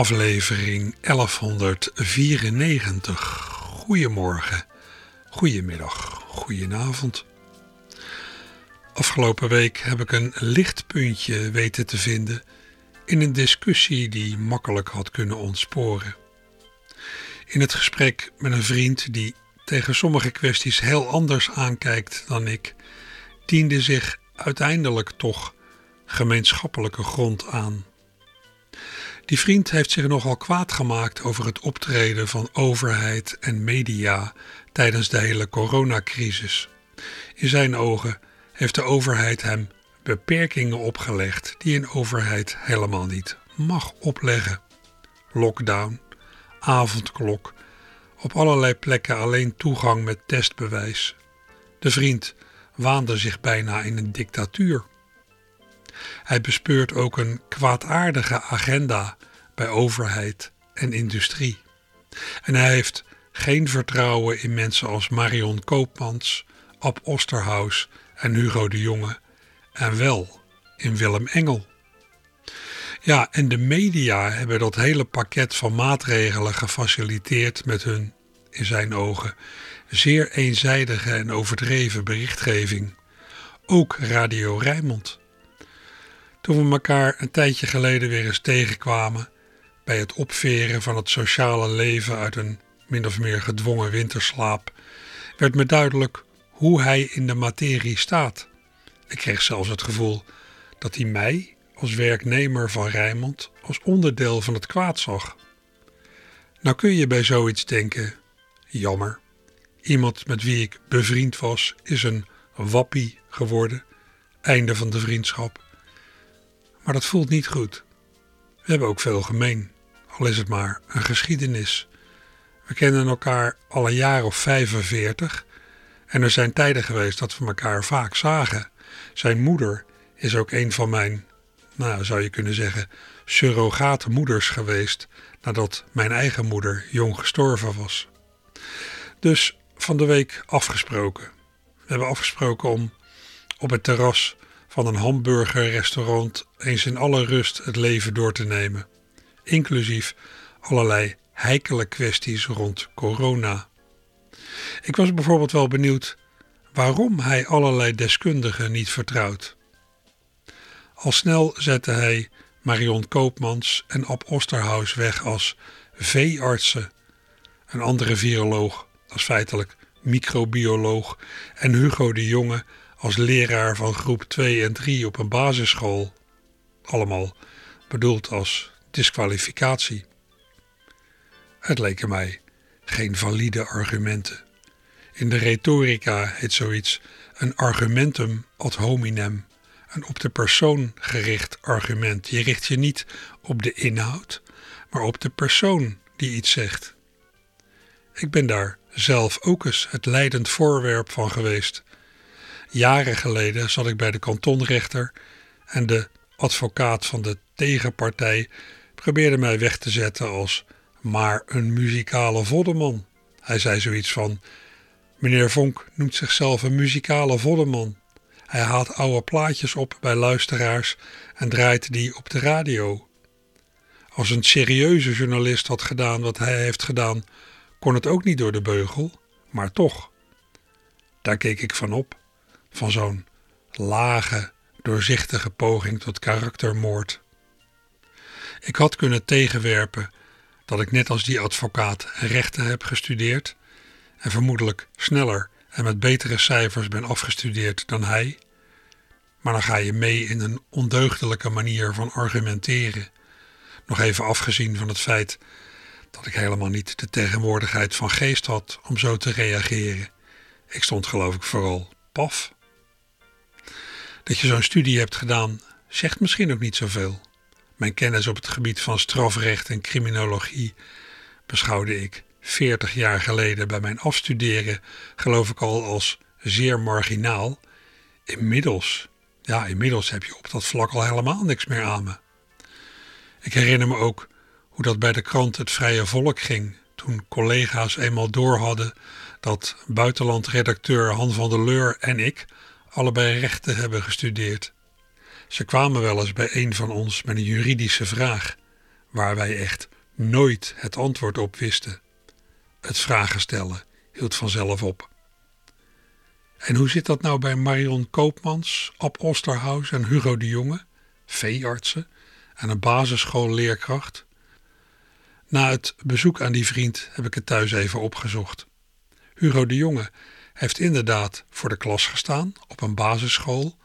aflevering 1194. Goedemorgen, goedemiddag, goedenavond. Afgelopen week heb ik een lichtpuntje weten te vinden in een discussie die makkelijk had kunnen ontsporen. In het gesprek met een vriend die tegen sommige kwesties heel anders aankijkt dan ik, diende zich uiteindelijk toch gemeenschappelijke grond aan. Die vriend heeft zich nogal kwaad gemaakt over het optreden van overheid en media tijdens de hele coronacrisis. In zijn ogen heeft de overheid hem beperkingen opgelegd die een overheid helemaal niet mag opleggen. Lockdown, avondklok, op allerlei plekken alleen toegang met testbewijs. De vriend waande zich bijna in een dictatuur. Hij bespeurt ook een kwaadaardige agenda bij overheid en industrie. En hij heeft geen vertrouwen in mensen als Marion Koopmans, Ab Osterhaus en Hugo de Jonge, en wel in Willem Engel. Ja, en de media hebben dat hele pakket van maatregelen gefaciliteerd met hun, in zijn ogen, zeer eenzijdige en overdreven berichtgeving. Ook Radio Rijnmond. Toen we elkaar een tijdje geleden weer eens tegenkwamen bij het opveren van het sociale leven uit een min of meer gedwongen winterslaap, werd me duidelijk hoe hij in de materie staat. Ik kreeg zelfs het gevoel dat hij mij als werknemer van Rijnmond als onderdeel van het kwaad zag. Nou kun je bij zoiets denken, jammer, iemand met wie ik bevriend was is een wappie geworden, einde van de vriendschap. Maar dat voelt niet goed. We hebben ook veel gemeen, al is het maar een geschiedenis. We kennen elkaar al een jaar of 45 en er zijn tijden geweest dat we elkaar vaak zagen. Zijn moeder is ook een van mijn, nou zou je kunnen zeggen, surrogate moeders geweest nadat mijn eigen moeder jong gestorven was. Dus van de week afgesproken. We hebben afgesproken om op het terras van een hamburgerrestaurant eens in alle rust het leven door te nemen, inclusief allerlei heikele kwesties rond corona. Ik was bijvoorbeeld wel benieuwd waarom hij allerlei deskundigen niet vertrouwt. Al snel zette hij Marion Koopmans en Ab Osterhaus weg als veeartsen, een andere viroloog als feitelijk microbioloog en Hugo de Jonge als leraar van groep 2 en 3 op een basisschool. Allemaal bedoeld als disqualificatie. Het leken mij geen valide argumenten. In de retorica heet zoiets een argumentum ad hominem, een op de persoon gericht argument. Je richt je niet op de inhoud, maar op de persoon die iets zegt. Ik ben daar zelf ook eens het leidend voorwerp van geweest. Jaren geleden zat ik bij de kantonrechter en de advocaat van de tegenpartij probeerde mij weg te zetten als maar een muzikale voddeman. Hij zei zoiets van: Meneer Vonk noemt zichzelf een muzikale voddeman. Hij haalt oude plaatjes op bij luisteraars en draait die op de radio. Als een serieuze journalist had gedaan wat hij heeft gedaan, kon het ook niet door de beugel, maar toch. Daar keek ik van op, van zo'n lage, doorzichtige poging tot karaktermoord. Ik had kunnen tegenwerpen dat ik net als die advocaat rechten heb gestudeerd en vermoedelijk sneller en met betere cijfers ben afgestudeerd dan hij. Maar dan ga je mee in een ondeugdelijke manier van argumenteren. Nog even afgezien van het feit dat ik helemaal niet de tegenwoordigheid van geest had om zo te reageren. Ik stond geloof ik vooral paf. Dat je zo'n studie hebt gedaan, zegt misschien ook niet zoveel. Mijn kennis op het gebied van strafrecht en criminologie beschouwde ik 40 jaar geleden bij mijn afstuderen geloof ik al als zeer marginaal. Inmiddels, ja, inmiddels heb je op dat vlak al helemaal niks meer aan me. Ik herinner me ook hoe dat bij de krant Het Vrije Volk ging toen collega's eenmaal door hadden dat buitenlandredacteur Han van der Leur en ik allebei rechten hebben gestudeerd. Ze kwamen wel eens bij een van ons met een juridische vraag, waar wij echt nooit het antwoord op wisten. Het vragen stellen hield vanzelf op. En hoe zit dat nou bij Marion Koopmans, Ab Osterhaus en Hugo de Jonge, veeartsen en een basisschoolleerkracht? Na het bezoek aan die vriend heb ik het thuis even opgezocht. Hugo de Jonge heeft inderdaad voor de klas gestaan op een basisschool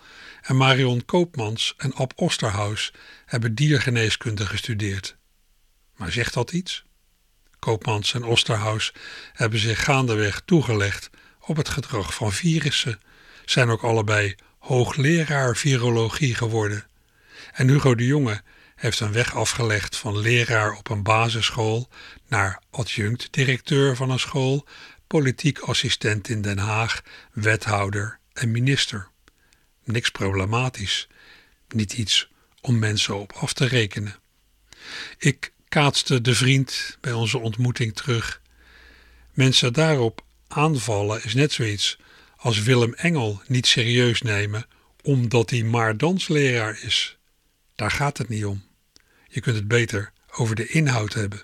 en Marion Koopmans en Ab Osterhaus hebben diergeneeskunde gestudeerd. Maar zegt dat iets? Koopmans en Osterhaus hebben zich gaandeweg toegelegd op het gedrag van virussen, zijn ook allebei hoogleraar virologie geworden. En Hugo de Jonge heeft een weg afgelegd van leraar op een basisschool naar adjunct-directeur van een school, politiek assistent in Den Haag, wethouder en minister. Niks problematisch, niet iets om mensen op af te rekenen. Ik kaatste de vriend bij onze ontmoeting terug. Mensen daarop aanvallen is net zoiets als Willem Engel niet serieus nemen omdat hij maar dansleraar is. Daar gaat het niet om. Je kunt het beter over de inhoud hebben.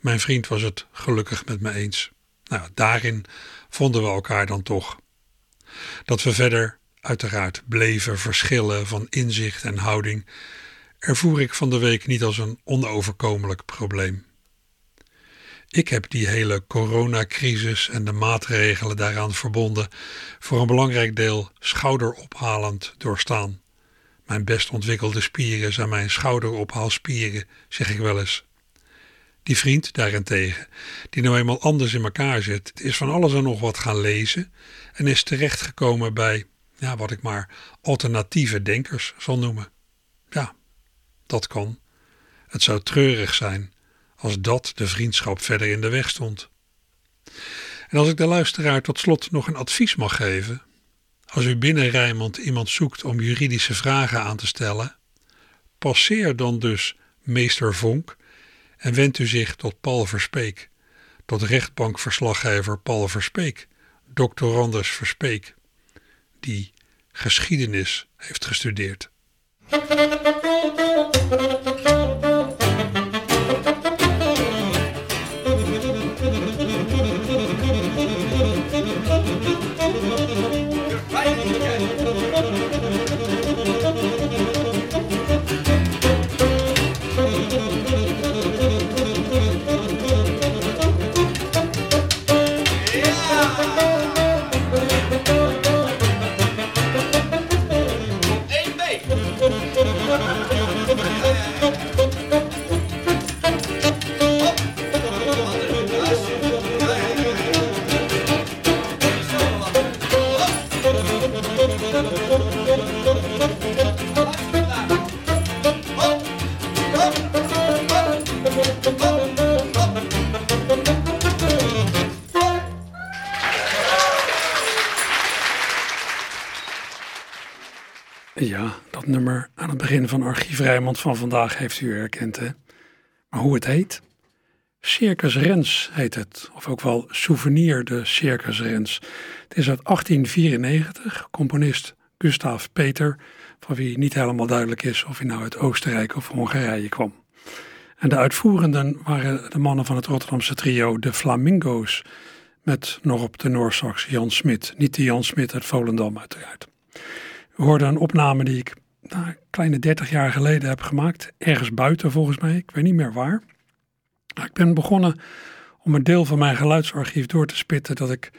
Mijn vriend was het gelukkig met me eens. Nou, daarin vonden we elkaar dan toch. Dat we verder uiteraard bleven verschillen van inzicht en houding, ervoer ik van de week niet als een onoverkomelijk probleem. Ik heb die hele coronacrisis en de maatregelen daaraan verbonden voor een belangrijk deel schouderophalend doorstaan. Mijn best ontwikkelde spieren zijn mijn schouderophaalspieren, zeg ik wel eens. Die vriend daarentegen, die nou eenmaal anders in elkaar zit, is van alles en nog wat gaan lezen en is terechtgekomen bij, ja, wat ik maar alternatieve denkers zal noemen. Ja, dat kan. Het zou treurig zijn als dat de vriendschap verder in de weg stond. En als ik de luisteraar tot slot nog een advies mag geven, als u binnen Rijnmond iemand zoekt om juridische vragen aan te stellen, passeer dan dus meester Vonk en wendt u zich tot Paul Verspeek, tot rechtbankverslaggever Paul Verspeek, doctorandus Verspeek, die geschiedenis heeft gestudeerd. Van Archief Rijmond van vandaag heeft u herkend, hè? Maar hoe het heet? Circus Rens heet het, of ook wel Souvenir de Circus Rens. Het is uit 1894, componist Gustav Peter, van wie niet helemaal duidelijk is of hij nou uit Oostenrijk of Hongarije kwam. En de uitvoerenden waren de mannen van het Rotterdamse trio de Flamingo's, met nog op de Noorsax Jan Smit, niet de Jan Smit uit Volendam uiteraard. We hoorden een opname die ik nou, een kleine 30 jaar geleden heb gemaakt. Ergens buiten volgens mij, ik weet niet meer waar. Nou, ik ben begonnen om een deel van mijn geluidsarchief door te spitten dat ik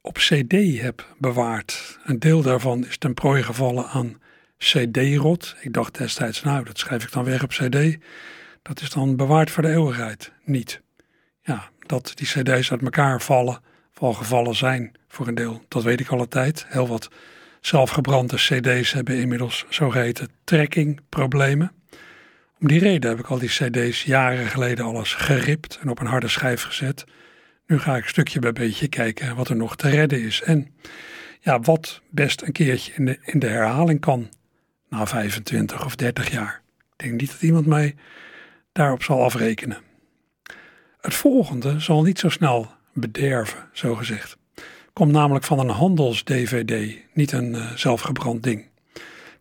op CD heb bewaard. Een deel daarvan is ten prooi gevallen aan CD-rot. Ik dacht destijds, nou, dat schrijf ik dan weg op CD. Dat is dan bewaard voor de eeuwigheid. Niet. Ja, dat die CD's uit elkaar vallen, valgevallen zijn voor een deel, dat weet ik alle tijd. Heel wat zelfgebrande CD's hebben inmiddels zogeheten trekkingproblemen. Om die reden heb ik al die cd's jaren geleden alles geript en op een harde schijf gezet. Nu ga ik stukje bij beetje kijken wat er nog te redden is. En ja, wat best een keertje in de, in de herhaling kan na 25 of 30 jaar. Ik denk niet dat iemand mij daarop zal afrekenen. Het volgende zal niet zo snel bederven, zo gezegd. Komt namelijk van een handels-DVD, niet een uh, zelfgebrand ding.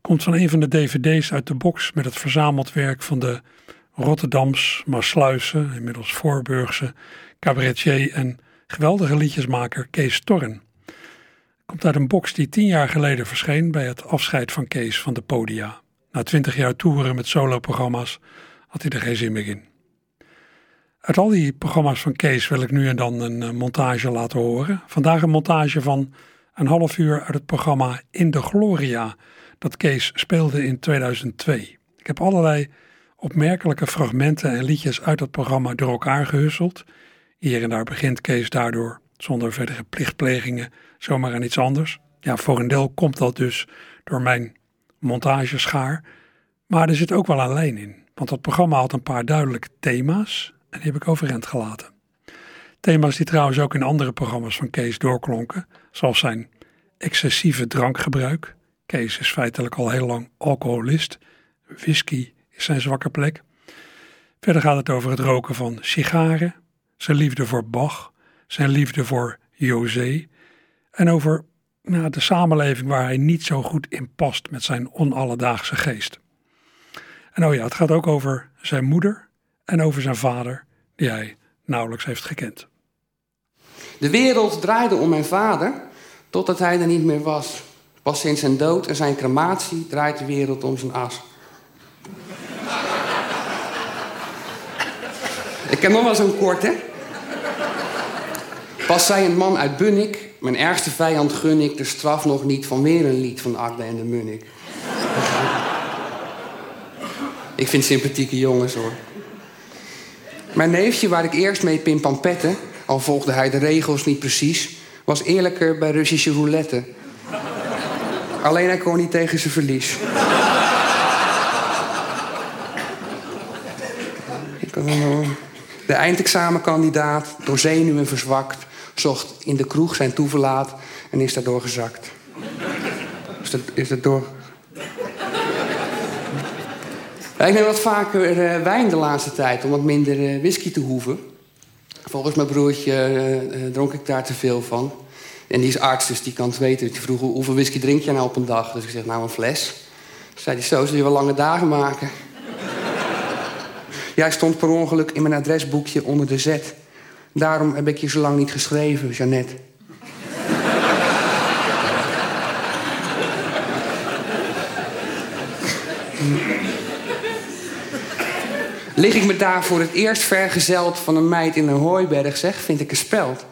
Komt van een van de DVD's uit de box met het verzameld werk van de Rotterdams, Maasluise, inmiddels Voorburgse, cabaretier en geweldige liedjesmaker Kees Torren. Komt uit een box die tien jaar geleden verscheen bij het afscheid van Kees van de podia. Na twintig jaar toeren met soloprogramma's had hij er geen zin meer in. Uit al die programma's van Kees wil ik nu en dan een eh, montage laten horen. Vandaag een montage van een half uur uit het programma In de Gloria, dat Kees speelde in 2002. Ik heb allerlei opmerkelijke fragmenten en liedjes uit dat programma door elkaar gehusseld. Hier en daar begint Kees daardoor, zonder verdere plichtplegingen, zomaar aan iets anders. Ja, voor een deel komt dat dus door mijn montageschaar. Maar er zit ook wel een lijn in. Want dat programma had een paar duidelijke thema's en die heb ik overeind gelaten. Thema's die trouwens ook in andere programma's van Kees doorklonken, zoals zijn excessieve drankgebruik. Kees is feitelijk al heel lang alcoholist. Whisky is zijn zwakke plek. Verder gaat het over het roken van sigaren, zijn liefde voor Bach, zijn liefde voor José en over nou, de samenleving waar hij niet zo goed in past met zijn onalledaagse geest. En oh ja, het gaat ook over zijn moeder en over zijn vader, die nauwelijks heeft gekend. De wereld draaide om mijn vader totdat hij er niet meer was. Pas sinds zijn dood en zijn crematie draait de wereld om zijn as. Ik heb nog wel zo'n kort, hè? Pas zei een man uit Bunnik, mijn ergste vijand gun ik de straf nog niet van weer een lied van Agda en de Munnik. ik vind sympathieke jongens hoor. Mijn neefje, waar ik eerst mee pimpampette, al volgde hij de regels niet precies, was eerlijker bij Russische roulette. Alleen hij kon niet tegen zijn verlies. De eindexamenkandidaat, door zenuwen verzwakt, zocht in de kroeg zijn toeverlaat en is daardoor gezakt. Is dat, is dat door. Ik neem wat vaker uh, wijn de laatste tijd om wat minder uh, whisky te hoeven. Volgens mijn broertje uh, dronk ik daar te veel van. En die is arts, dus die kan het weten. Die vroeg hoeveel whisky drink je nou op een dag? Dus ik zeg, nou een fles. Toen zei hij, zo zul je wel lange dagen maken. Jij stond per ongeluk in mijn adresboekje onder de Z. Daarom heb ik je zo lang niet geschreven, Jeannette. Lig ik me daar voor het eerst vergezeld van een meid in een hooiberg, zeg, vind ik een speld.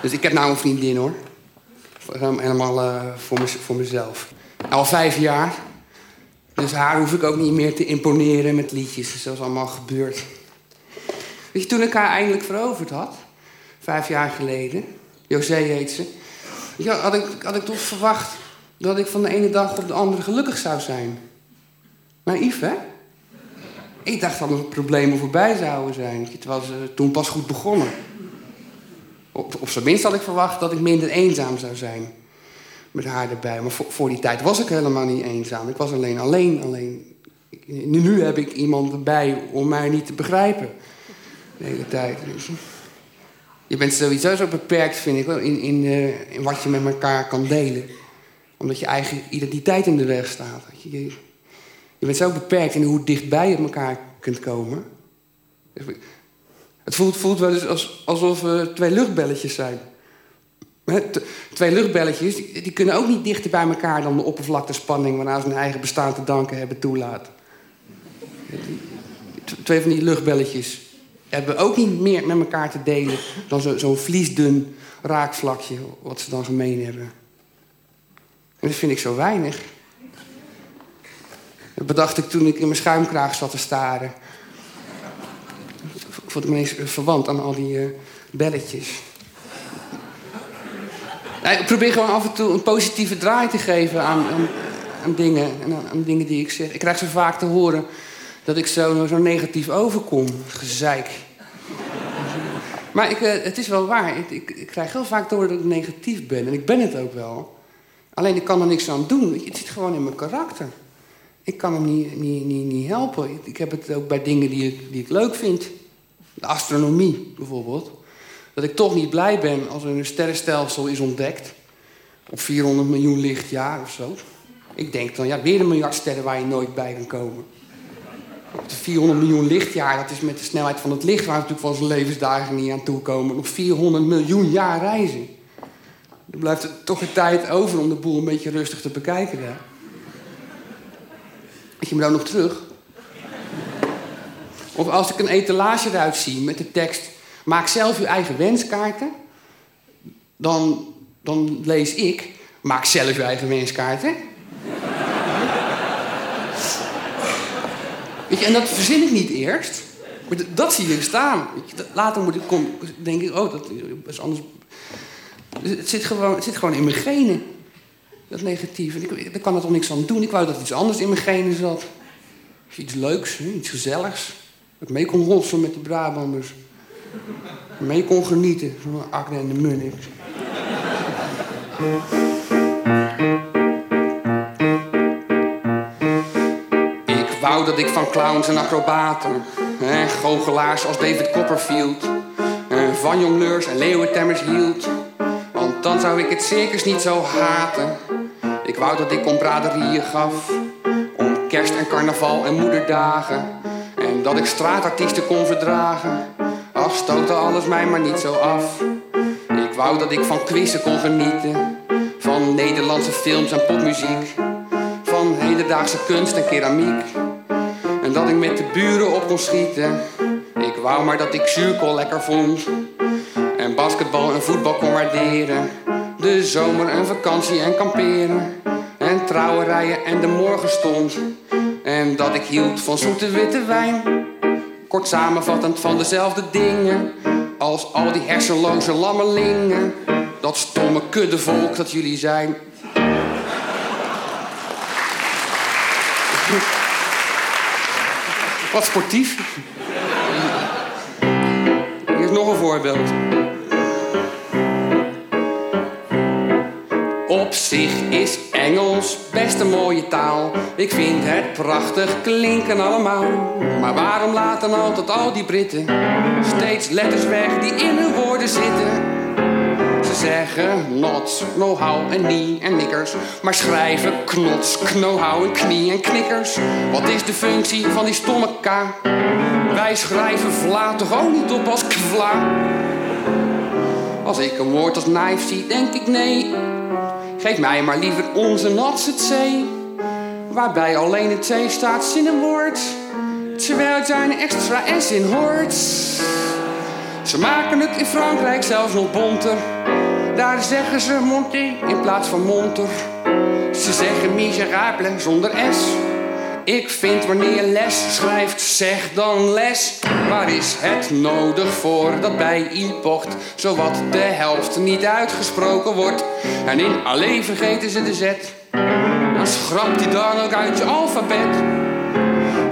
Dus ik heb nou een vriendin hoor. Helemaal uh, voor, voor mezelf. Al vijf jaar. Dus haar hoef ik ook niet meer te imponeren met liedjes. Zoals allemaal gebeurt. Weet je, toen ik haar eindelijk veroverd had, vijf jaar geleden, José heet ze, ja, had, ik, had ik toch verwacht dat ik van de ene dag op de andere gelukkig zou zijn. Naïef, hè? Ik dacht dat mijn problemen voorbij zouden zijn. Terwijl ze toen pas goed begonnen. Op, op zijn minst had ik verwacht dat ik minder eenzaam zou zijn. Met haar erbij. Maar voor, die tijd was ik helemaal niet eenzaam. Ik was alleen alleen. alleen. Nu, nu heb ik iemand erbij om mij niet te begrijpen. De hele tijd. Dus, je bent sowieso zo beperkt, vind ik in, in, uh, in wat je met elkaar kan delen. Omdat je eigen identiteit in de weg staat. Je, je bent zo beperkt in hoe dichtbij je elkaar kunt komen. Het voelt, voelt wel eens als, alsof we twee luchtbelletjes zijn. Twee luchtbelletjes die, die, kunnen ook niet dichter bij elkaar dan de oppervlaktespanning waarna ze hun eigen bestaan te danken hebben toelaat. Twee van die luchtbelletjes hebben ook niet meer met elkaar te delen dan zo'n zo vliesdun raakvlakje wat ze dan gemeen hebben. En dat vind ik zo weinig. Dat bedacht ik toen ik in mijn schuimkraag zat te staren vond ik me eens verwant aan al die uh, belletjes. Ik probeer gewoon af en toe een positieve draai te geven aan, aan, dingen. En aan, aan, dingen die ik zeg. Ik krijg zo vaak te horen dat ik zo, zo negatief overkom. Gezeik. maar ik, uh, het is wel waar. Ik, ik, krijg heel vaak horen dat ik negatief ben. En ik ben het ook wel. Alleen ik kan er niks aan doen. Het zit gewoon in mijn karakter. Ik kan hem niet, niet, niet, niet helpen. Ik, ik heb het ook bij dingen die ik, die ik leuk vind. De astronomie bijvoorbeeld. Dat ik toch niet blij ben als er een sterrenstelsel is ontdekt. Op 400 miljoen lichtjaar of zo. Ik denk dan, ja, weer een miljard sterren waar je nooit bij kan komen. Op de 400 miljoen lichtjaar, dat is met de snelheid van het licht... waar we natuurlijk van zijn levensdagen niet aan toe komen. Nog 400 miljoen jaar reizen. Dan blijft er toch een tijd over om de boel een beetje rustig te bekijken. Hè? je me dan nog terug? Of als ik een etalage eruit zie met de tekst... maak zelf uw eigen wenskaarten... dan, dan lees ik... maak zelf uw eigen wenskaarten... En dat verzin ik niet eerst. Maar dat zie je staan. Later moet ik kom, denk ik, oh, dat is anders. Het zit, gewoon, het zit gewoon in mijn genen. Dat negatieve. Ik, daar kan er toch niks aan doen. Ik wou dat iets anders in mijn genen zat. Iets leuks, iets gezelligs. Dat ik mee kon rotsen met de Brabanders. Mee kon genieten van Akne en de Munnik. Wou dat ik van clowns en acrobaten, en goochelaars als David Copperfield, en van jongleurs en leeuwentemmers hield. Want dan zou ik het circus niet zo haten. Ik wou dat ik combraderieën gaf om kerst en carnaval en moederdagen. En dat ik straatartiesten kon verdragen, al stootte alles mij maar niet zo af. Ik wou dat ik van quizzen kon genieten, van Nederlandse films en popmuziek, van hedendaagse kunst en keramiek. En dat ik met de buren op kon schieten. Ik wou maar dat ik zuurkool lekker vond. En basketbal en voetbal kon waarderen. De zomer en vakantie en kamperen. En trouwerijen en de morgenstond. En dat ik hield van zoete witte wijn. Kort samenvattend van dezelfde dingen. Als al die hersenloze lammelingen. Dat stomme kuddevolk dat jullie zijn. Wat sportief. Hier is nog een voorbeeld. Op zich is Engels best een mooie taal. Ik vind het prachtig klinken allemaal. Maar waarom laten altijd al die Britten steeds letters weg die in hun woorden zitten? Ze zeggen not, know-how en knee en nikkers. Maar schrijven knots, know-how en knie en knikkers. Wat is de functie van die stomme K? Wij schrijven vla toch ook niet op als kvla? Als ik een woord als knife zie, denk ik nee. Geef mij maar liever onze nats het. Waarbij alleen het C staat zinnenwoord. Terwijl het zijn extra S in hoort. Ze maken het in Frankrijk zelfs nog bonter. Daar zeggen ze monté in plaats van monter. Ze zeggen miserable zonder S. Ik vind wanneer je les schrijft, zeg dan les. Waar is het nodig voor dat bij e-pocht zowat de helft niet uitgesproken wordt? En in alleen vergeten ze de Z. Dan schrapt die dan ook uit je alfabet.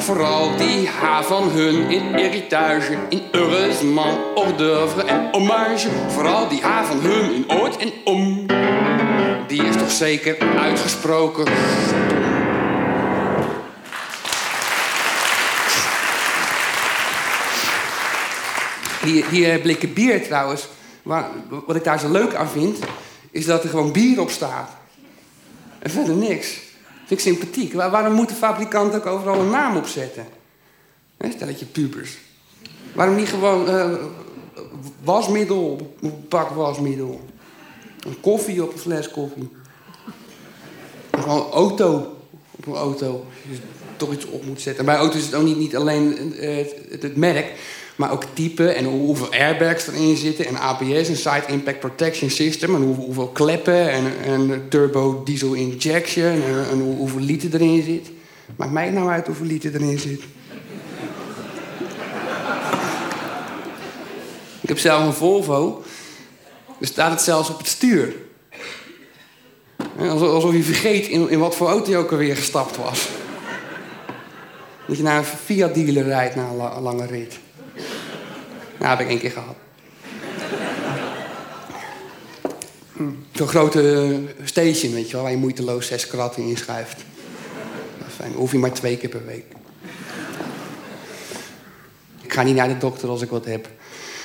Vooral die H van hun in héritage, in heureusement, hors d'oeuvre en hommage. Vooral die H van hun in ooit en om. Die is toch zeker uitgesproken. Die, die blikken bier trouwens, wat ik daar zo leuk aan vind, is dat er gewoon bier op staat. En verder niks. Vind ik sympathiek. Waar, waarom moet de fabrikant ook overal een naam op zetten? Stel dat je pubers. Waarom niet gewoon uh, wasmiddel een pak wasmiddel? Een koffie op een fles koffie. Gewoon auto op een auto. Je toch iets op moet zetten. bij auto's is het ook niet, niet alleen het, het merk. Maar ook type en hoeveel airbags erin zitten. En ABS, een Side Impact Protection System. En hoeveel, kleppen en, turbo diesel injection. En, en, hoeveel liter erin zit. Maakt mij nou uit hoeveel liter erin zit. Ik heb zelf een Volvo. Er staat het zelfs op het stuur. Alsof je vergeet in, in wat voor auto je ook alweer gestapt was. Dat je naar een Fiat-dealer rijdt na een lange rit. Nou, heb ik één keer gehad. Zo'n grote station, weet je wel, waar je moeiteloos zes kratten inschuift. Dat is fijn. Hoef je maar twee keer per week. Ik ga niet naar de dokter als ik wat heb.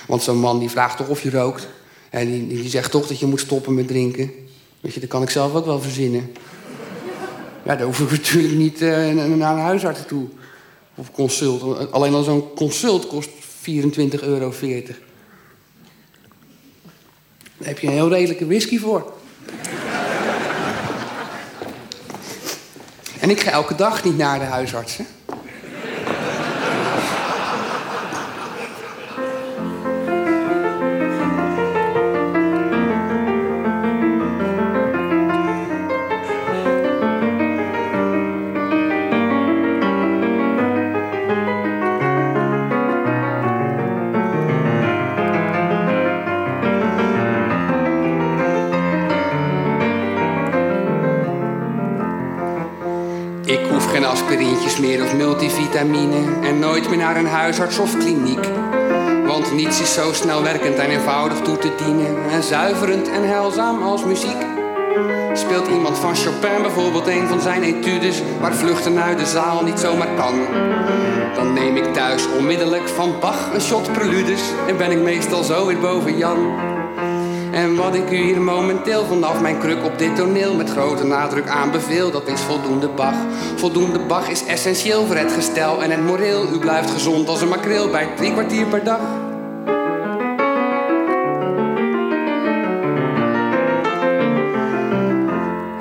Want zo'n man die vraagt toch of je rookt. En die, die zegt toch dat je moet stoppen met drinken. Weet je, dat kan ik zelf ook wel verzinnen. Ja, dan hoef ik natuurlijk niet uh, naar een huisarts toe. Of consult. Alleen al zo'n consult kost 24,40 euro. Daar heb je een heel redelijke whisky voor. en ik ga elke dag niet naar de huisartsen. En nooit meer naar een huisarts of kliniek. Want niets is zo snel werkend en eenvoudig toe te dienen en zuiverend en heilzaam als muziek. Speelt iemand van Chopin bijvoorbeeld een van zijn etudes waar vluchten uit de zaal niet zomaar kan? Dan neem ik thuis onmiddellijk van Bach een shot preludes en ben ik meestal zo weer boven Jan. Wat ik u hier momenteel vanaf mijn kruk op dit toneel met grote nadruk aanbeveel, dat is voldoende Bach. Voldoende Bach is essentieel voor het gestel en het moreel. U blijft gezond als een makreel bij drie kwartier per dag.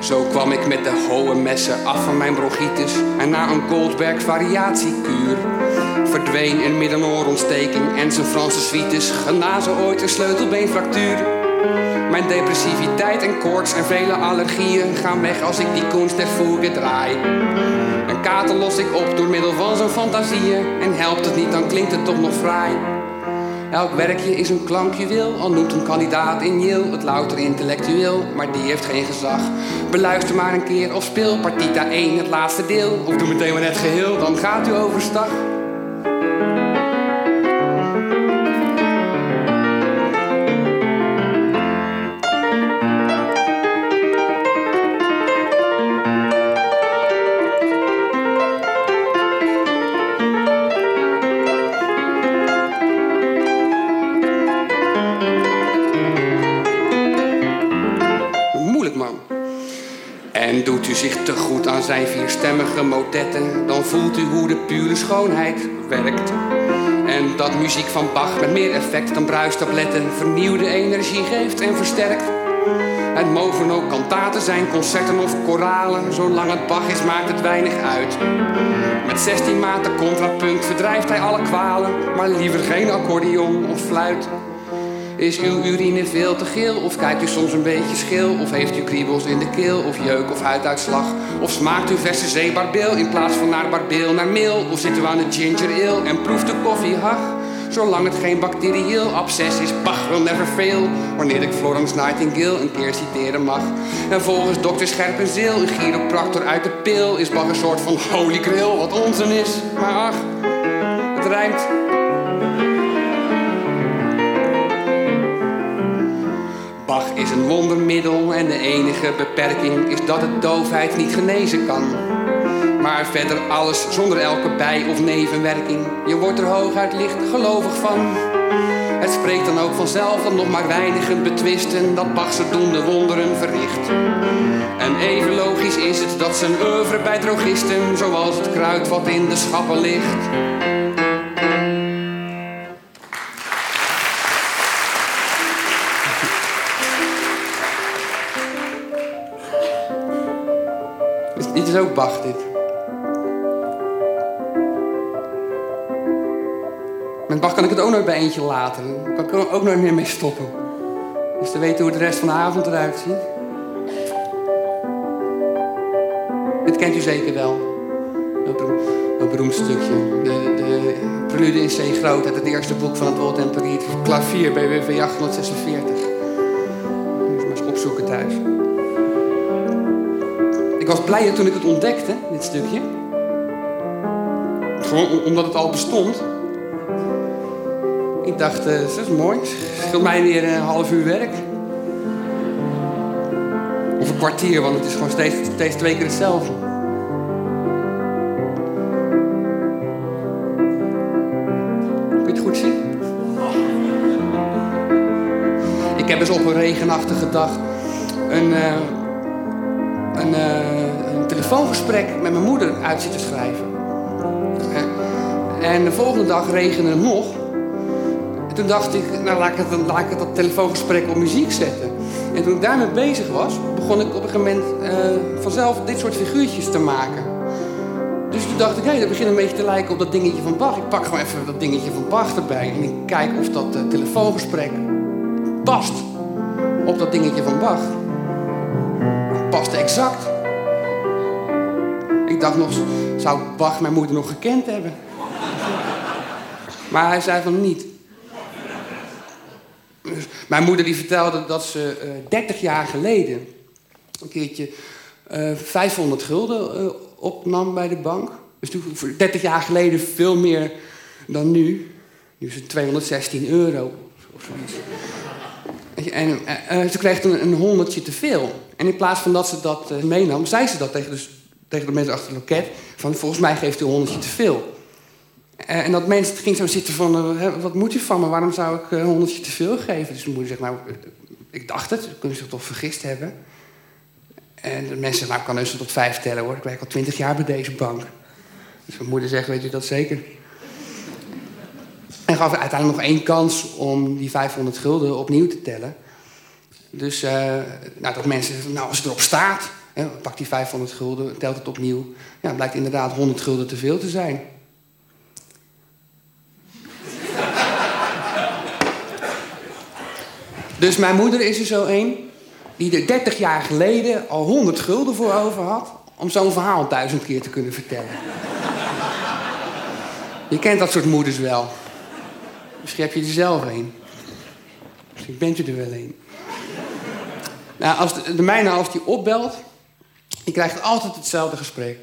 Zo kwam ik met de hohe messen af van mijn bronchitis en na een Goldberg variatiekuur verdween een middenoorontsteking en zijn Franse suites genazen ooit een sleutelbeenfractuur. Mijn depressiviteit en koorts en vele allergieën gaan weg als ik die kunst der draai. Een kater los ik op door middel van zo'n fantasieën. En helpt het niet, dan klinkt het toch nog fraai. Elk werkje is een klankjuweel, al noemt een kandidaat in Yale het louter intellectueel, maar die heeft geen gezag. Beluister maar een keer of speel partita 1 het laatste deel, of doe meteen maar net geheel, dan gaat u overstag. Zijn vierstemmige motetten, dan voelt u hoe de pure schoonheid werkt. En dat muziek van Bach met meer effect dan bruistabletten vernieuwde energie geeft en versterkt. Het mogen ook kantaten zijn, concerten of koralen. Zolang het Bach is, maakt het weinig uit. Met 16 maten contrapunt verdrijft hij alle kwalen, maar liever geen accordeon of fluit. Is uw urine veel te geel? Of kijkt u soms een beetje schil? Of heeft u kriebels in de keel? Of jeuk of huiduitslag? Of smaakt u verse zeebarbeel in plaats van naar barbeel naar meel? Of zit u aan de ginger ale en proeft u koffie hag? Zolang het geen bacterieel absces is, Bach will never fail. Wanneer ik Florence Nightingale een keer citeren mag. En volgens dokter Scherpenzeel, een chiropractor uit de pil, is Bach een soort van holy grail, wat onzin is. Maar ach, het rijmt. Is een wondermiddel en de enige beperking is dat het doofheid niet genezen kan. Maar verder alles zonder elke bij- of nevenwerking. Je wordt er hooguit licht gelovig van. Het spreekt dan ook vanzelf dat nog maar weinigen betwisten dat Bach doende wonderen verricht. En even logisch is het dat zijn oeuvre bij drogisten, zoals het kruid wat in de schappen ligt. Dit is ook Bach, dit. Met Bach kan ik het ook nooit bij eentje laten. Daar kan ik ook nooit meer mee stoppen. Dus te weten hoe de rest van de avond eruit ziet. Dit kent u zeker wel. Een beroemd stukje. De, de prelude in C groot uit het eerste boek van het Woord en Periet. Klavier BWV 846. Moet je maar eens opzoeken thuis. Was blij toen ik het ontdekte, dit stukje. Gewoon omdat het al bestond. Ik dacht, uh, dat is mooi. Scheelt mij weer een half uur werk. Of een kwartier, want het is gewoon steeds, steeds twee keer hetzelfde. Kun je het goed zien? Ik heb eens op een regenachtige dag een, uh, een telefoongesprek met mijn moeder uit zitten schrijven. En de volgende dag regende het nog. En toen dacht ik, nou laat ik, het, laat het dat telefoongesprek op muziek zetten. En toen ik daarmee bezig was, begon ik op een gegeven moment uh, vanzelf dit soort figuurtjes te maken. Dus toen dacht ik, hé, hey, dat begint een beetje te lijken op dat dingetje van Bach. Ik pak gewoon even dat dingetje van Bach erbij. En ik kijk of dat uh, telefoongesprek past op dat dingetje van Bach. Het paste exact. Ik dacht nog, zou Bach mijn moeder nog gekend hebben? Maar hij zei van niet. Dus mijn moeder die vertelde dat ze uh, 30 jaar geleden een keertje uh, 500 gulden uh, opnam bij de bank. Dus toen, voor 30 jaar geleden veel meer dan nu. Nu is het 216 euro of zoiets. En ze kreeg een honderdje te veel. En in plaats van dat ze dat meenam, zei ze dat tegen tegen de mensen achter het loket. Van volgens mij geeft u een honderdje te veel. Uh, en dat mensen ging zo zitten van, wat moet u van me? Waarom zou ik een honderdje te veel geven? Dus de moeder zegt, nou, ik dacht het. Kunnen ze zich toch vergist hebben? En de mensen zeggen, nou, ik kan dus tot vijf tellen hoor. Ik werk al twintig jaar bij deze bank. Dus mijn moeder zegt, weet u dat zeker? En gaf uiteindelijk nog één kans om die 500 gulden opnieuw te tellen. Dus nou, dat mensen nou als het erop staat, hè, pak die 500 gulden, telt het opnieuw. Ja, blijkt inderdaad 100 gulden te veel te zijn. dus mijn moeder is er zo één die er 30 jaar geleden al 100 gulden voor over had om zo'n verhaal duizend keer te kunnen vertellen. Je kent dat soort moeders wel. Misschien heb je er zelf een. Misschien bent u er wel een. Nou, als de, de mijne, als die opbelt, die krijgt altijd hetzelfde gesprek.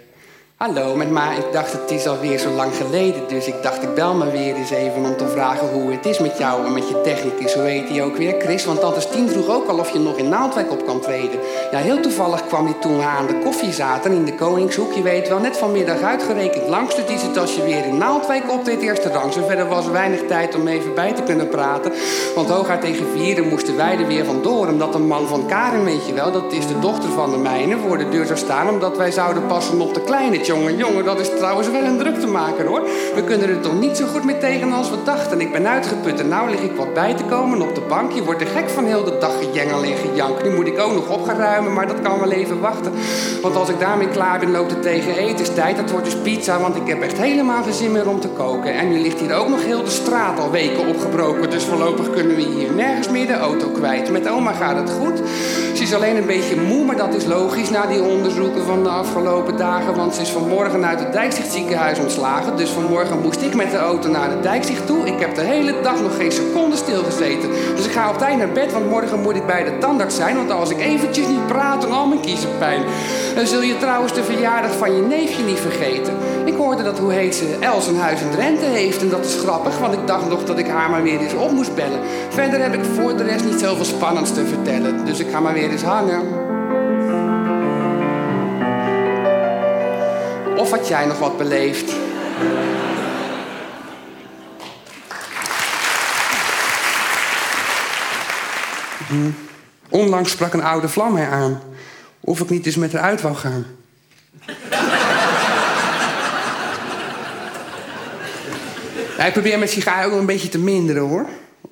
Hallo, met ma, ik dacht het is alweer zo lang geleden, dus ik dacht ik bel maar weer eens even om te vragen hoe het is met jou en met je technicus. Hoe heet die ook weer? Chris, want tante Stien vroeg ook al of je nog in Naaldwijk op kan treden. Ja, heel toevallig kwam hij toen aan de koffie zaten in de Koningshoek. Je weet wel, net vanmiddag uitgerekend langs, dus is het als je weer in Naaldwijk optreedt eerste rang. Zo verder was er weinig tijd om even bij te kunnen praten. Want hooguit tegen vieren moesten wij er weer vandoor. Omdat de man van Karin, weet je wel, dat is de dochter van de mijne, voor de deur zou staan. Omdat wij zouden passen op de kleine jongen, jongen, dat is trouwens wel een druk te maken hoor. We kunnen er toch niet zo goed mee tegen als we dachten. Ik ben uitgeput en nou lig ik wat bij te komen op de bank. Je wordt er gek van heel de dag gejengel en gejank. Nu moet ik ook nog op gaan ruimen, maar dat kan wel even wachten. Want als ik daarmee klaar ben, loopt het tegen etenstijd. Dat wordt dus pizza, want ik heb echt helemaal geen zin meer om te koken. En nu ligt hier ook nog heel de straat al weken opgebroken. Dus voorlopig kunnen we hier nergens meer de auto kwijt. Met oma gaat het goed. Ze is alleen een beetje moe, maar dat is logisch na die onderzoeken van de afgelopen dagen. Want ze is vanmorgen uit het Dijkzicht ziekenhuis ontslagen. Dus vanmorgen moest ik met de auto naar de Dijkzicht toe. Ik heb de hele dag nog geen seconde stilgezeten. Dus ik ga op tijd naar bed, want morgen moet ik bij de tandarts zijn. Want als ik eventjes niet praat, dan al mijn kiezenpijn. Dan zul je trouwens de verjaardag van je neefje niet vergeten. Ik hoorde dat, hoe heet ze, Els een huis in Drenthe heeft. En dat is grappig, want ik dacht nog dat ik haar maar weer eens op moest bellen. Verder heb ik voor de rest niet zoveel spannends te vertellen. Dus ik ga maar weer eens hangen. Of had jij nog wat beleefd? Onlangs sprak een oude vlam mij aan. Of ik niet eens met haar uit wou gaan. ja, ik probeer met sigaren ook een beetje te minderen hoor.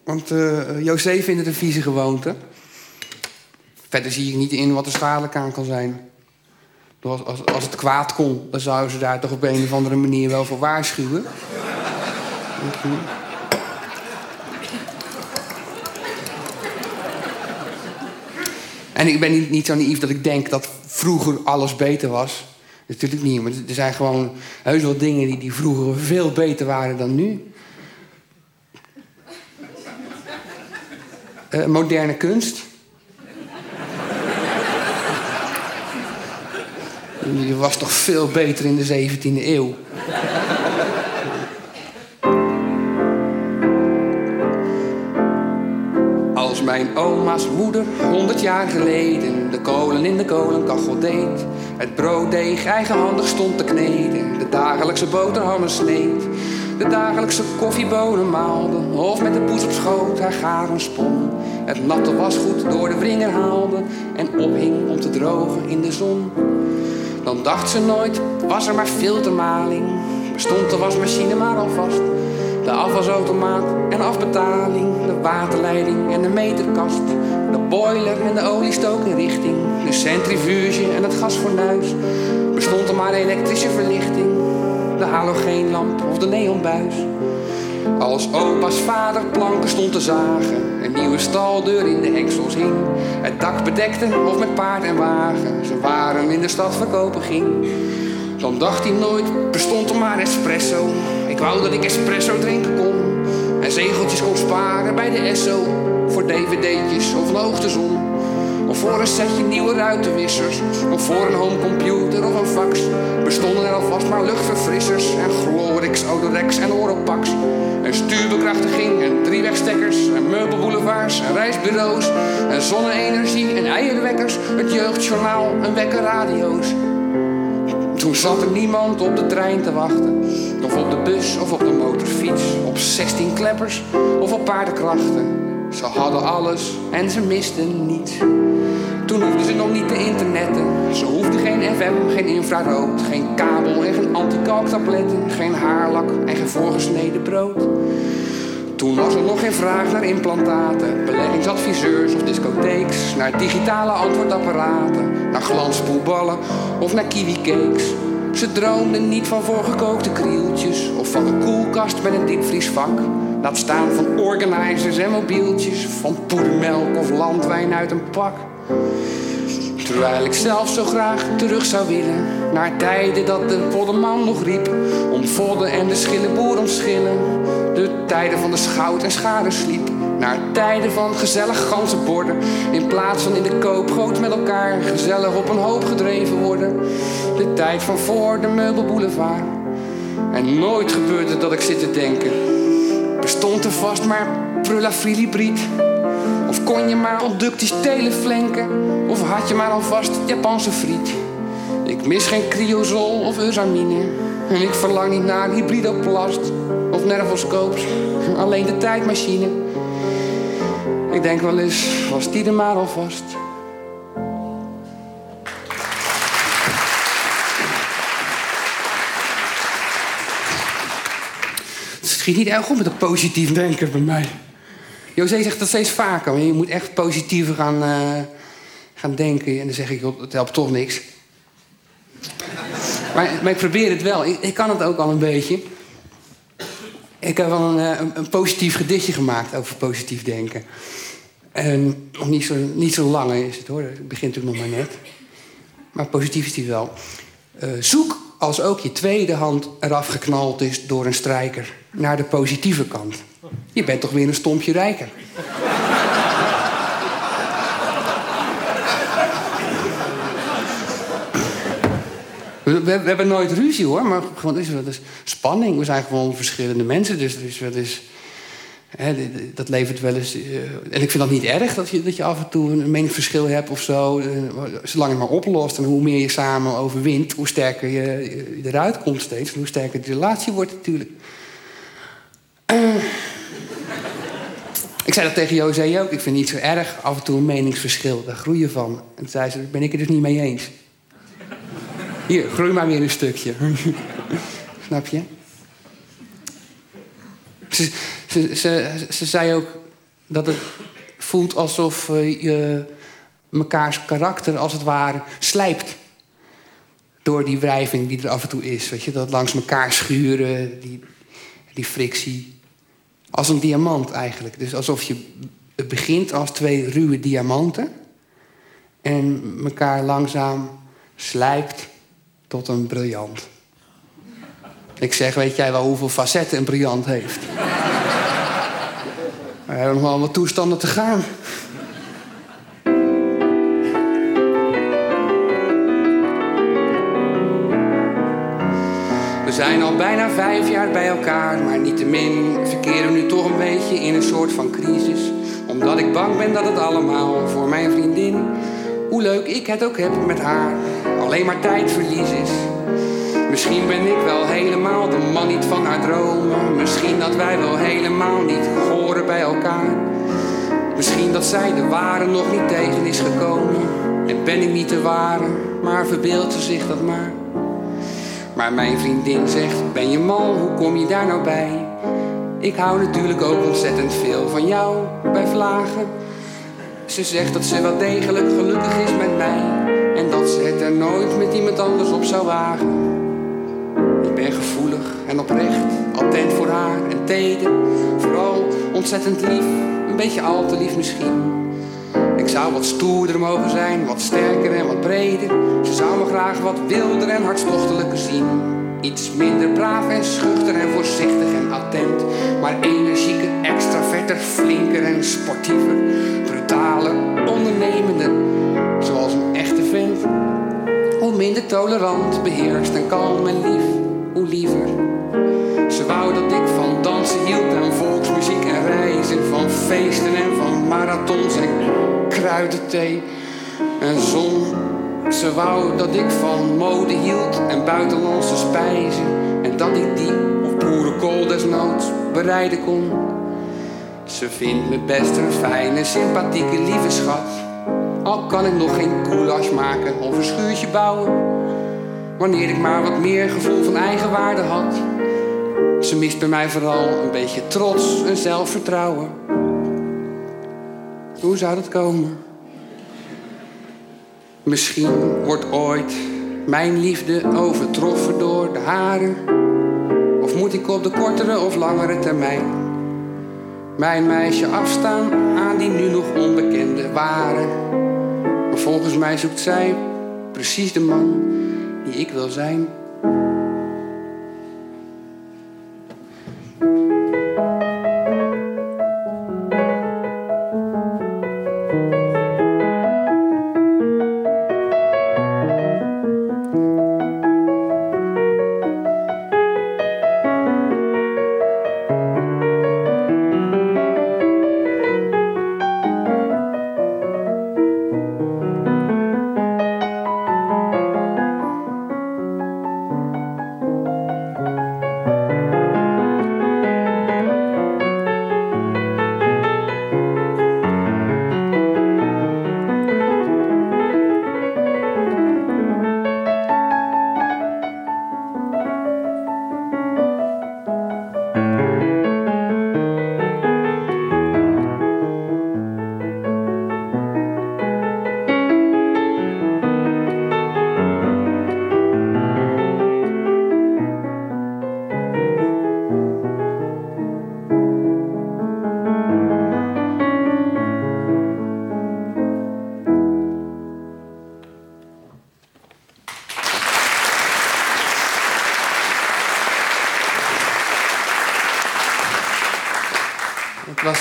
Want uh, José vindt het een vieze gewoonte. Verder zie ik niet in wat er schadelijk aan kan zijn. Als, als, als het kwaad kon, dan zouden ze daar toch op een of andere manier wel voor waarschuwen. En ik ben niet, niet zo naïef dat ik denk dat vroeger alles beter was. Natuurlijk niet, maar er zijn gewoon heus wel dingen die, die vroeger veel beter waren dan nu. Uh, moderne kunst. Die was toch veel beter in de 17e eeuw. Als mijn oma's moeder honderd jaar geleden de kolen in de kolenkachel deed, het brooddeeg eigenhandig stond te kneden, de dagelijkse boterhammen sneed, de dagelijkse koffiebonen maalde, of met de poes op schoot haar garen spon, het natte wasgoed door de wringer haalde en ophing om te drogen in de zon. Dan dacht ze nooit, was er maar filtermaling, bestond de wasmachine maar alvast. De afwasautomaat en afbetaling, de waterleiding en de meterkast, de boiler en de oliestokinrichting, de centrifuge en het gasfornuis. Bestond er maar elektrische verlichting, de halogeenlamp of de neonbuis. Als opa's vader planken stond te zagen, een nieuwe staldeur in de hengsels hing, het dak bedekte of met paard en wagen, ze waren in de stad verkopen ging. Dan dacht hij nooit, bestond er maar espresso. Ik wou dat ik espresso drinken kon. En zegeltjes kon sparen bij de Esso. Voor dvd'tjes of een hoogtezon. Of voor een setje nieuwe ruitenwissers. Of voor een homecomputer of een fax. Bestonden er alvast maar luchtverfrissers. En Glorix, Odorex en Oropax. En stuurbekrachtiging en driewegstekkers. En meubelboulevards en reisbureaus. En zonne-energie en eierwekkers. Het jeugdjournaal en wekkerradio's. Toen zat er niemand op de trein te wachten. Of op de bus of op de motorfiets. Op 16 kleppers of op paardenkrachten. Ze hadden alles en ze misten niets. Toen hoefden ze nog niet te internetten. Ze hoefden geen FM, geen infrarood. Geen kabel en geen antikalktabletten. Geen haarlak en geen voorgesneden brood. Toen was er nog geen vraag naar implantaten, beleggingsadviseurs of discotheeks, naar digitale antwoordapparaten, naar glanspoelballen of naar kiwicakes. Ze droomden niet van voorgekookte krieltjes of van een koelkast met een diepvriesvak. Laat staan van organizers en mobieltjes, van poedermelk of landwijn uit een pak. Terwijl ik zelf zo graag terug zou willen naar tijden dat de poddeman nog riep om vodden en de schillenboer om schillen. De tijden van de schout en scharen sliep. Naar tijden van gezellig ganzenborden. In plaats van in de koopgoot met elkaar gezellig op een hoop gedreven worden. De tijd van voor de meubelboulevard. En nooit gebeurde dat ik zit te denken. Bestond er vast maar prulafilibriet. Of kon je maar onductisch teleflenken. Of had je maar alvast Japanse friet. Ik mis geen cryozol of usamine. En ik verlang niet naar hybridoplast of nervoscoops. Alleen de tijdmachine. Ik denk wel eens, was die er maar alvast. Schiet niet erg op met een positief denken bij mij. José zegt dat steeds vaker. Je moet echt positiever gaan, uh, gaan denken. En dan zeg ik, joh, het helpt toch niks. Maar, maar, ik probeer het wel. Ik, ik, kan het ook al een beetje. Ik heb wel een, een, een, positief gedichtje gemaakt over positief denken. En nog niet zo, niet zo lang is het hoor. Het begint natuurlijk nog maar net. Maar positief is die wel. Uh, zoek als ook je tweede hand eraf geknald is door een strijker naar de positieve kant. Je bent toch weer een stompje rijker. We, hebben nooit ruzie hoor, maar gewoon, is eens spanning. We zijn gewoon verschillende mensen, dus is wel eens, dat levert wel eens. Uh, en ik vind dat niet erg dat je, dat je af en toe een meningsverschil hebt of zo. Uh, zolang je maar oplost en hoe meer je samen overwint, hoe sterker je, eruit komt steeds. En hoe sterker de relatie wordt natuurlijk. Uh, ik zei dat tegen José ook. Ik vind het niet zo erg af en toe een meningsverschil. Daar groei je van. En zei ze, ben ik het dus niet mee eens. Hier, groei maar weer een stukje. Snap je? Ze, ze, ze, zei ook dat het voelt alsof je mekaars karakter als het ware slijpt. Door die wrijving die er af en toe is. Weet je, dat langs elkaar schuren, die, die frictie. Als een diamant eigenlijk. Dus alsof je het begint als twee ruwe diamanten. En elkaar langzaam slijpt tot een briljant. Ik zeg, weet jij wel hoeveel facetten een briljant heeft? We hebben nog wat toestanden te gaan. We zijn al bijna vijf jaar bij elkaar, maar niettemin verkeren we nu toch een beetje in een soort van crisis. Omdat ik bang ben dat het allemaal voor mijn vriendin, hoe leuk ik het ook heb met haar, alleen maar tijdverlies is. Misschien ben ik wel helemaal de man niet van haar dromen. Misschien dat wij wel helemaal niet horen bij elkaar. Misschien dat zij de ware nog niet tegen is gekomen. En ben ik niet de ware, maar verbeeldt ze zich dat maar. Maar mijn vriendin zegt, ben je mal, hoe kom je daar nou bij? Ik hou natuurlijk ook ontzettend veel van jou bij vlagen. Ze zegt dat ze wel degelijk gelukkig is met mij. En dat ze het er nooit met iemand anders op zou wagen. En oprecht, attent voor haar en teder. Vooral ontzettend lief, een beetje al te lief misschien. Ik zou wat stoerder mogen zijn, wat sterker en wat breder. Ze zou me graag wat wilder en hartstochtelijker zien. Iets minder braaf en schuchter en voorzichtig en attent. Maar energieker, extraverter, flinker en sportiever. Brutaler, ondernemender, zoals een echte vent. Hoe minder tolerant, beheerst en kalm en lief, hoe liever. Ze wou dat ik van dansen hield en volksmuziek en reizen. Van feesten en van marathons en kruidenthee en zon. Ze wou dat ik van mode hield en buitenlandse spijzen. En dat ik die op boerenkool desnoods bereiden kon. Ze vindt me best een fijne, sympathieke, lieve schat. Al kan ik nog geen goulash maken of een schuurtje bouwen. Wanneer ik maar wat meer gevoel van eigenwaarde had. Ze mist bij mij vooral een beetje trots en zelfvertrouwen. Hoe zou dat komen? Misschien wordt ooit mijn liefde overtroffen door de haren. Of moet ik op de kortere of langere termijn mijn meisje afstaan aan die nu nog onbekende waren? Maar volgens mij zoekt zij precies de man die ik wil zijn.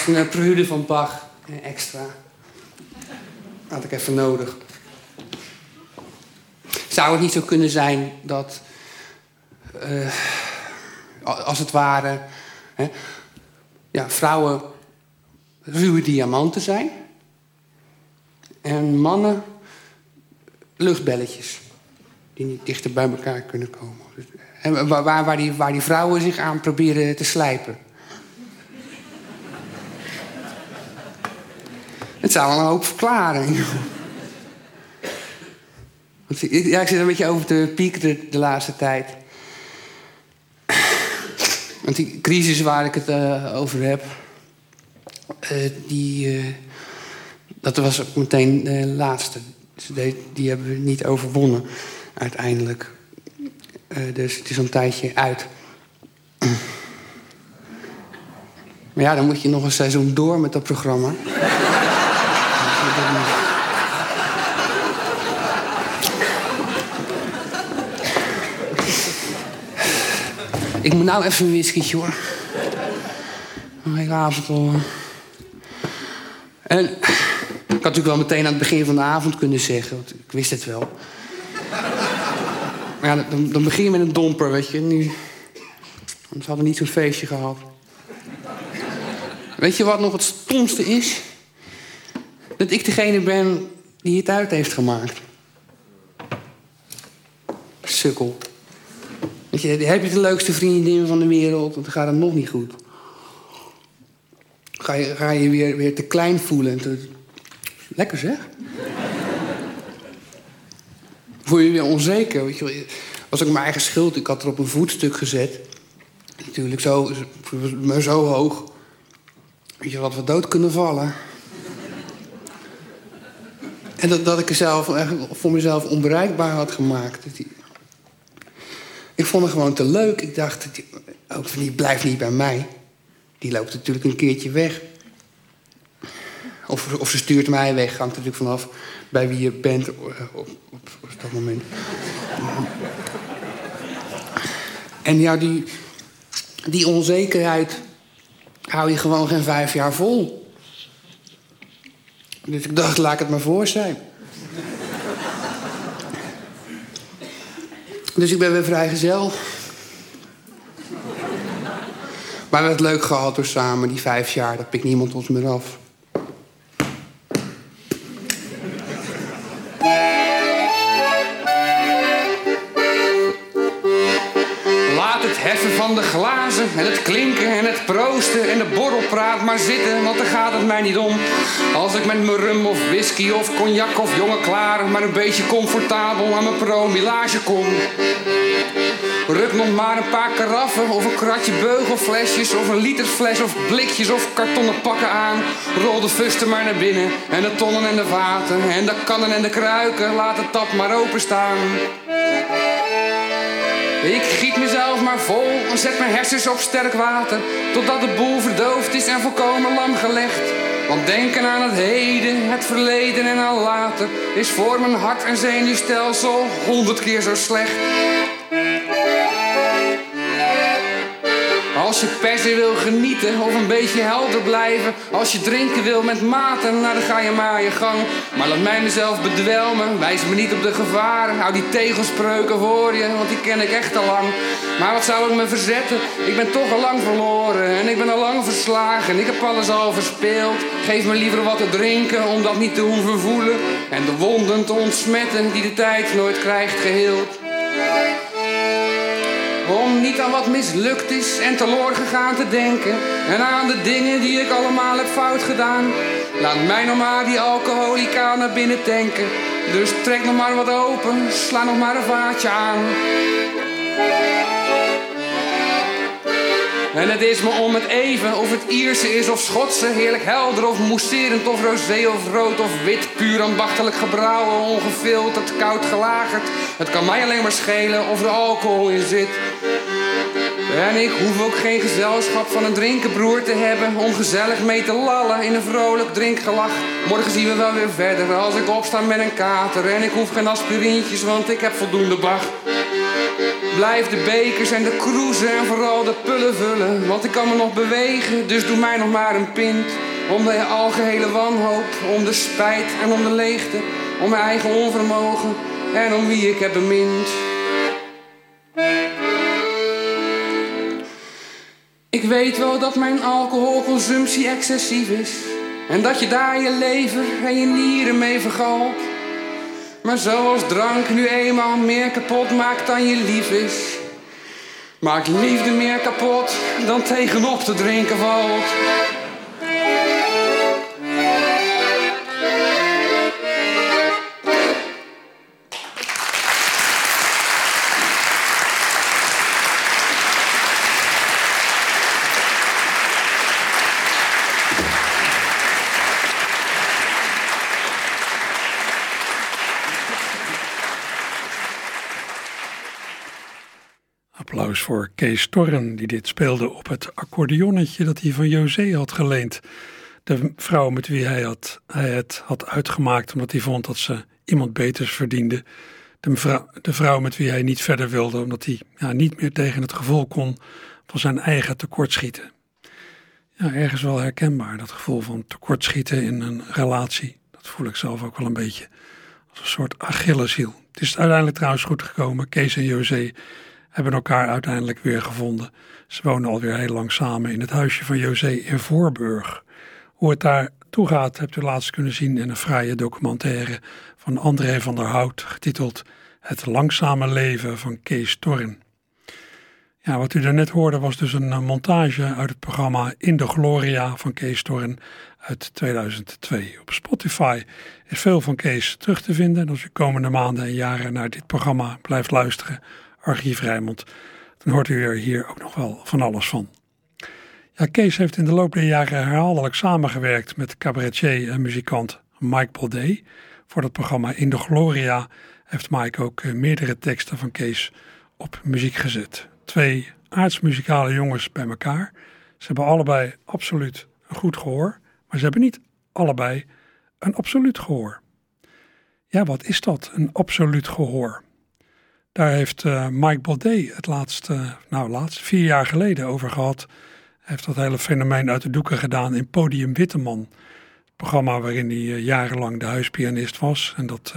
Een eh, prelude van Bach, een extra. Had ik even nodig. Zou het niet zo kunnen zijn dat, eh, als het ware, hè, ja, vrouwen ruwe diamanten zijn en mannen luchtbelletjes die niet dichter bij elkaar kunnen komen? En waar, waar, waar, die, waar die vrouwen zich aan proberen te slijpen. Het zou wel een hoop verklaren. Ja, ik zit een beetje over te piekeren de laatste tijd. Want die crisis waar ik het eh, over heb... eh, die, eh, dat was ook meteen de laatste. Dus die, die hebben we niet overwonnen, uiteindelijk. Dus het is een tijdje uit. Maar ja, dan moet je nog een seizoen door met dat programma. Ik moet nou even een whiskytje hoor. Een hele avond al. En ik had natuurlijk wel meteen aan het begin van de avond kunnen zeggen, want ik wist het wel. Maar ja, dan, dan begin je met een domper, weet je. Nu, anders hadden we niet zo'n feestje gehad. Weet je wat nog het stomste is? Dat ik degene ben die het uit heeft gemaakt. Sukkel. Je, heb je de leukste vriendin van de wereld, dan gaat het nog niet goed. Ga je ga je weer, weer te klein voelen. Lekker zeg. Voel je weer onzeker. Weet je, was mijn eigen schuld. Ik had er op een voetstuk gezet. Natuurlijk zo, maar zo hoog. Weet je wat we dood kunnen vallen. En dat, dat ik zelf voor mezelf onbereikbaar had gemaakt. Ik vond het gewoon te leuk. Ik dacht, ook die blijft niet bij mij. Die loopt natuurlijk een keertje weg. Of, of ze stuurt mij weg. Hangt natuurlijk vanaf bij wie je bent eh, op, op, op dat moment. en ja, die, die onzekerheid hou je gewoon geen vijf jaar vol. Dus ik dacht, laat ik het maar voor zijn. dus ik ben weer vrijgezel. Maar we hebben het leuk gehad door samen, die vijf jaar. Dat pikt niemand ons meer af. En het klinken en het proosten en de borrelpraat maar zitten, want daar gaat het mij niet om. Als ik met mijn rum of whisky of cognac of jonge klaar maar een beetje comfortabel aan mijn promilage kom. Ruk nog maar een paar karaffen of een kratje beugelflesjes of een litersfles of blikjes of kartonnen pakken aan. Rol de fusten maar naar binnen en de tonnen en de vaten en de kannen en de kruiken, laat het tap maar openstaan. Ik giet mezelf maar vol en zet mijn hersens op sterk water. Totdat de boel verdoofd is en volkomen lam gelegd. Want denken aan het heden, het verleden en al later is voor mijn hart en zenuwstelsel honderd keer zo slecht. Als je per wil genieten of een beetje helder blijven. Als je drinken wil met maten, nou dan ga je maar je gang. Maar laat mij mezelf bedwelmen, wijs me niet op de gevaren. Hou die tegelspreuken voor je, want die ken ik echt al lang. Maar wat zou ik me verzetten? Ik ben toch al lang verloren en ik ben al lang verslagen. Ik heb alles al verspeeld. Geef me liever wat te drinken om dat niet te hoeven voelen. En de wonden te ontsmetten die de tijd nooit krijgt geheeld. Om niet aan wat mislukt is en teloor gegaan te denken. En aan de dingen die ik allemaal heb fout gedaan. Laat mij nog maar die alcoholica naar binnen tanken. Dus trek nog maar wat open, sla nog maar een vaatje aan. En het is me om het even of het Ierse is of Schotse, heerlijk helder of mousserend of rosé of rood of wit, puur ambachtelijk gebrouwen, ongefilterd, koud gelagerd. Het kan mij alleen maar schelen of er alcohol in zit. En ik hoef ook geen gezelschap van een drinkenbroer te hebben om gezellig mee te lallen in een vrolijk drinkgelach. Morgen zien we wel weer verder als ik opsta met een kater en ik hoef geen aspirintjes, want ik heb voldoende bag. Blijf de bekers en de kroezen en vooral de pullen vullen. Want ik kan me nog bewegen, dus doe mij nog maar een pint. Om de algehele wanhoop, om de spijt en om de leegte. Om mijn eigen onvermogen en om wie ik heb bemind. Ik weet wel dat mijn alcoholconsumptie excessief is. En dat je daar je lever en je nieren mee vergalt. Maar zoals drank nu eenmaal meer kapot maakt dan je lief is. Maakt liefde meer kapot dan tegenop te drinken valt. Voor Kees Torren, die dit speelde op het accordeonnetje dat hij van José had geleend. De vrouw met wie hij, had, hij het had uitgemaakt omdat hij vond dat ze iemand beters verdiende. De vrouw, de vrouw met wie hij niet verder wilde omdat hij ja, niet meer tegen het gevoel kon van zijn eigen tekortschieten. Ja, ergens wel herkenbaar, dat gevoel van tekortschieten in een relatie. Dat voel ik zelf ook wel een beetje Als een soort Achilleshiel. Het is uiteindelijk trouwens goed gekomen. Kees en José hebben elkaar uiteindelijk weer gevonden. Ze wonen alweer heel lang samen in het huisje van José in Voorburg. Hoe het daar toe gaat, hebt u laatst kunnen zien in een fraaie documentaire van André van der Hout, getiteld Het langzame leven van Kees Torren. Ja, wat u daarnet hoorde was dus een eh, montage uit het programma In de Gloria van Kees Torren uit 2002. Op Spotify is veel van Kees terug te vinden. En als u komende maanden en jaren naar dit programma blijft luisteren, Archief Rijmond, dan hoort u er hier ook nog wel van alles van. Ja, Kees heeft in de loop der jaren herhaaldelijk samengewerkt met cabaretier en muzikant Mike Baudet. Voor het programma In de Gloria heeft Mike ook eh, meerdere teksten van Kees op muziek gezet. Twee aardsmuzikale jongens bij elkaar. Ze hebben allebei absoluut een goed gehoor, maar ze hebben niet allebei een absoluut gehoor. Ja, wat is dat, een absoluut gehoor? Daar heeft uh, Mike Baudet het laatste, nou laatst, vier jaar geleden over gehad. Hij heeft dat hele fenomeen uit de doeken gedaan in Podium Witteman. Het programma waarin hij uh, jarenlang de huispianist was. En dat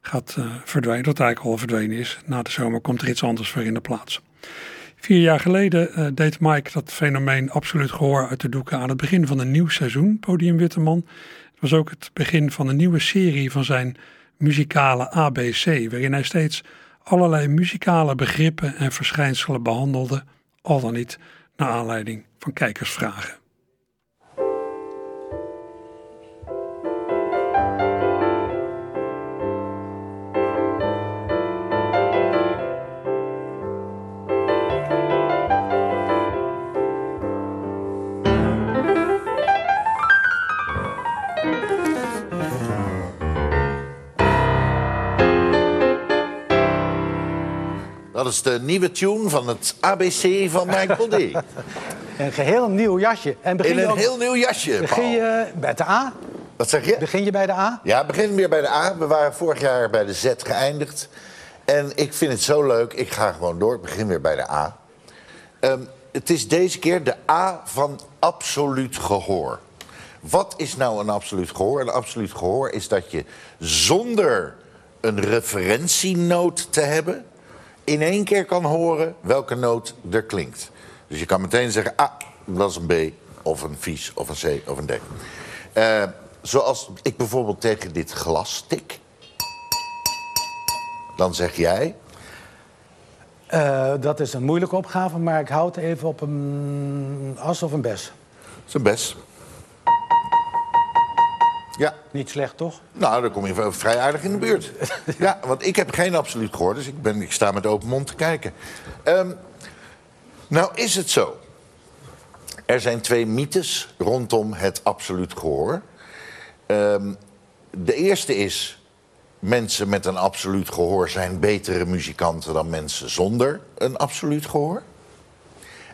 gaat verdwijnen, dat eigenlijk al verdwenen is. Na de zomer komt er iets anders voor in de plaats. Vier jaar geleden deed Mike dat fenomeen absoluut gehoor uit de doeken aan het begin van een nieuw seizoen, Podium Witteman. Het was ook het begin van een nieuwe serie van zijn muzikale ABC, waarin hij steeds allerlei muzikale begrippen en verschijnselen behandelde, al dan niet naar aanleiding van kijkersvragen. Dat is de nieuwe tune van het ABC van Michael D. een geheel nieuw jasje. En begin In een ook, heel nieuw jasje, Begin je bij de A? Wat zeg je? Begin je bij de A? Ja, begin weer bij de A. We waren vorig jaar bij de Z geëindigd. En ik vind het zo leuk. Ik ga gewoon door. Ik begin weer bij de A. Um, het is deze keer de A van absoluut gehoor. Wat is nou een absoluut gehoor? Een absoluut gehoor is dat je zonder een referentienoot te hebben in één keer kan horen welke noot er klinkt. Dus je kan meteen zeggen, ah, dat is een B, of een vies, of een C, of een D. Uh, zoals ik bijvoorbeeld tegen dit glas tik. Dan zeg jij... Uh, dat is een moeilijke opgave, maar ik houd even op een as of een bes. Dat is een bes. Ja. Niet slecht, toch? Nou, dan kom je vrij aardig in de buurt. ja, want ik heb geen absoluut gehoor, dus ik, ben, ik sta met open mond te kijken. Um, nou is het zo. Er zijn twee mythes rondom het absoluut gehoor. Um, de eerste is... mensen met een absoluut gehoor zijn betere muzikanten... dan mensen zonder een absoluut gehoor.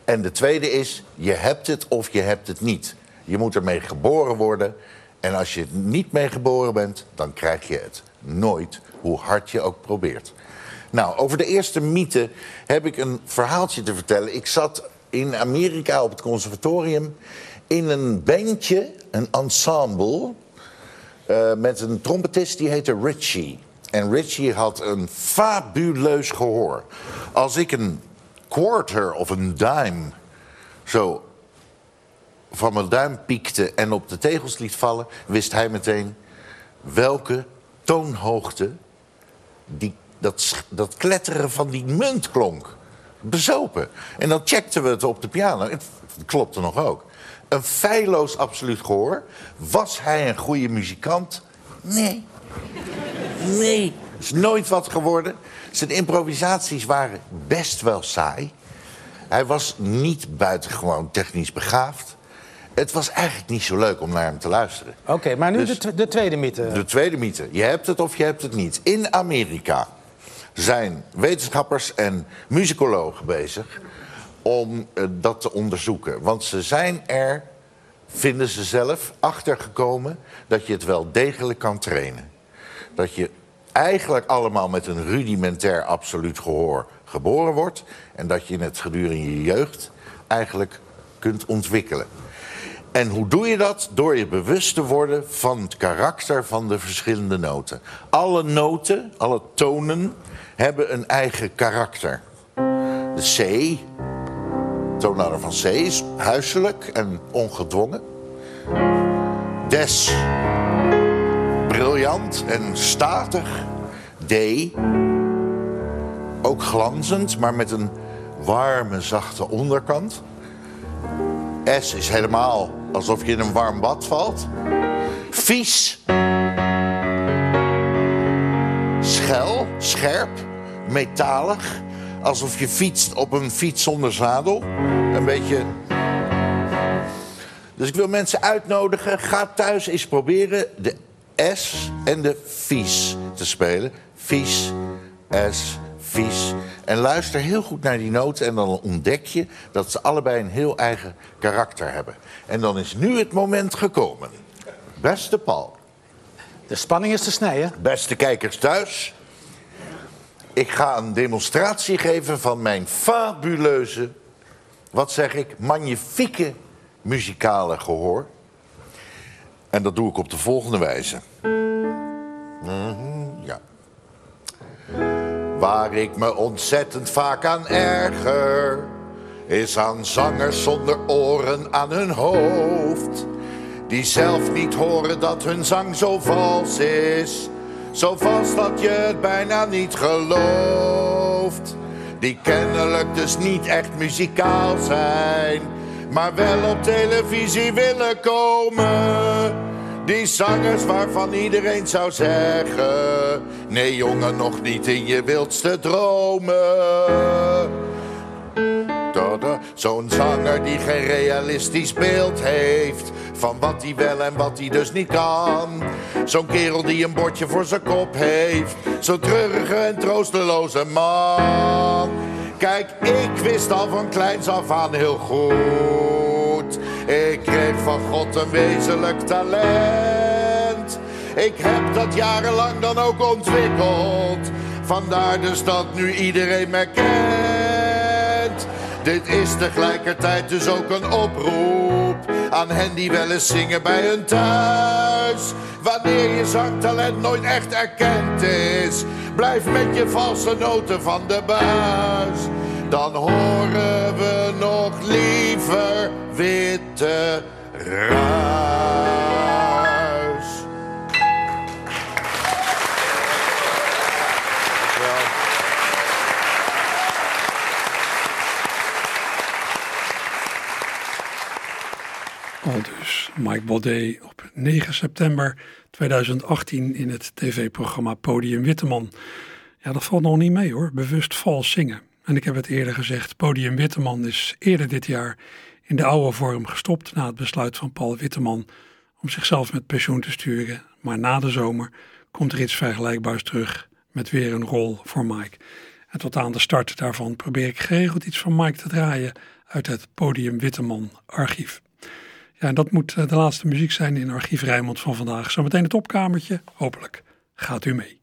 En de tweede is, je hebt het of je hebt het niet. Je moet ermee geboren worden... En als je niet mee geboren bent, dan krijg je het nooit, hoe hard je ook probeert. Nou, over de eerste mythe heb ik een verhaaltje te vertellen. Ik zat in Amerika op het conservatorium in een bandje, een ensemble, uh, met een trompetist die heette Richie. En Richie had een fabuleus gehoor. Als ik een quarter of een dime zo van mijn duim piekte en op de tegels liet vallen, wist hij meteen welke toonhoogte die, dat, dat kletteren van die munt klonk. Bezopen. En dan checkten we het op de piano. Het klopte nog ook. Een feilloos absoluut gehoor. Was hij een goede muzikant? Nee. Nee. Is nooit wat geworden. Zijn improvisaties waren best wel saai. Hij was niet buitengewoon technisch begaafd. Het was eigenlijk niet zo leuk om naar hem te luisteren. Oké, maar nu dus de, de, tweede mythe. De tweede mythe. Je hebt het of je hebt het niet. In Amerika zijn wetenschappers en muzikologen bezig om uh, dat te onderzoeken. Want ze zijn er, vinden ze zelf, achtergekomen dat je het wel degelijk kan trainen. Dat je eigenlijk allemaal met een rudimentair absoluut gehoor geboren wordt... en dat je het gedurende je jeugd eigenlijk kunt ontwikkelen. En hoe doe je dat? Door je bewust te worden van het karakter van de verschillende noten. Alle noten, alle tonen, hebben een eigen karakter. De C, toonader van C, is huiselijk en ongedwongen. Des, briljant en statig. D, ook glanzend, maar met een warme, zachte onderkant. S is helemaal alsof je in een warm bad valt. Vies. Schel, scherp, metalig. Alsof je fietst op een fiets zonder zadel. Een beetje. Dus ik wil mensen uitnodigen. Ga thuis eens proberen de S en de vies te spelen. Vies, S, vies. En luister heel goed naar die noten en dan ontdek je dat ze allebei een heel eigen karakter hebben. En dan is nu het moment gekomen. Beste Paul. De spanning is te snijden. Beste kijkers thuis. Ik ga een demonstratie geven van mijn fabuleuze, wat zeg ik, magnifieke muzikale gehoor. En dat doe ik op de volgende wijze. Mhm, ja. Waar ik me ontzettend vaak aan erger, is aan zangers zonder oren aan hun hoofd. Die zelf niet horen dat hun zang zo vals is. Zo vals dat je het bijna niet gelooft. Die kennelijk dus niet echt muzikaal zijn, maar wel op televisie willen komen. Die zangers waarvan iedereen zou zeggen: Nee, jongen, nog niet in je wildste dromen. Zo'n zanger die geen realistisch beeld heeft van wat hij wel en wat hij dus niet kan. Zo'n kerel die een bordje voor zijn kop heeft. Zo'n treurige en troosteloze man. Kijk, ik wist al van kleins af aan heel goed. Ik kreeg van God een wezenlijk talent. Ik heb dat jarenlang dan ook ontwikkeld. Vandaar dus dat nu iedereen me kent. Dit is tegelijkertijd dus ook een oproep aan hen die wel eens zingen bij hun thuis. Wanneer je zangtalent nooit echt erkend is, blijf met je valse noten van de buis. Dan horen we nog liever witte ruis. Al dus Mike Baudet op 9 september 2018 in het tv-programma Podium Witteman. Ja, dat valt nog niet mee hoor, bewust vals zingen. En ik heb het eerder gezegd, Podium Witteman is eerder dit jaar in de oude vorm gestopt na het besluit van Paul Witteman om zichzelf met pensioen te sturen. Maar na de zomer komt er iets vergelijkbaars terug met weer een rol voor Mike. En tot aan de start daarvan probeer ik geregeld iets van Mike te draaien uit het Podium Witteman archief. Ja, en dat moet eh, de laatste muziek zijn in Archief Rijnmond van vandaag. Zometeen het opkamertje. Hopelijk gaat u mee.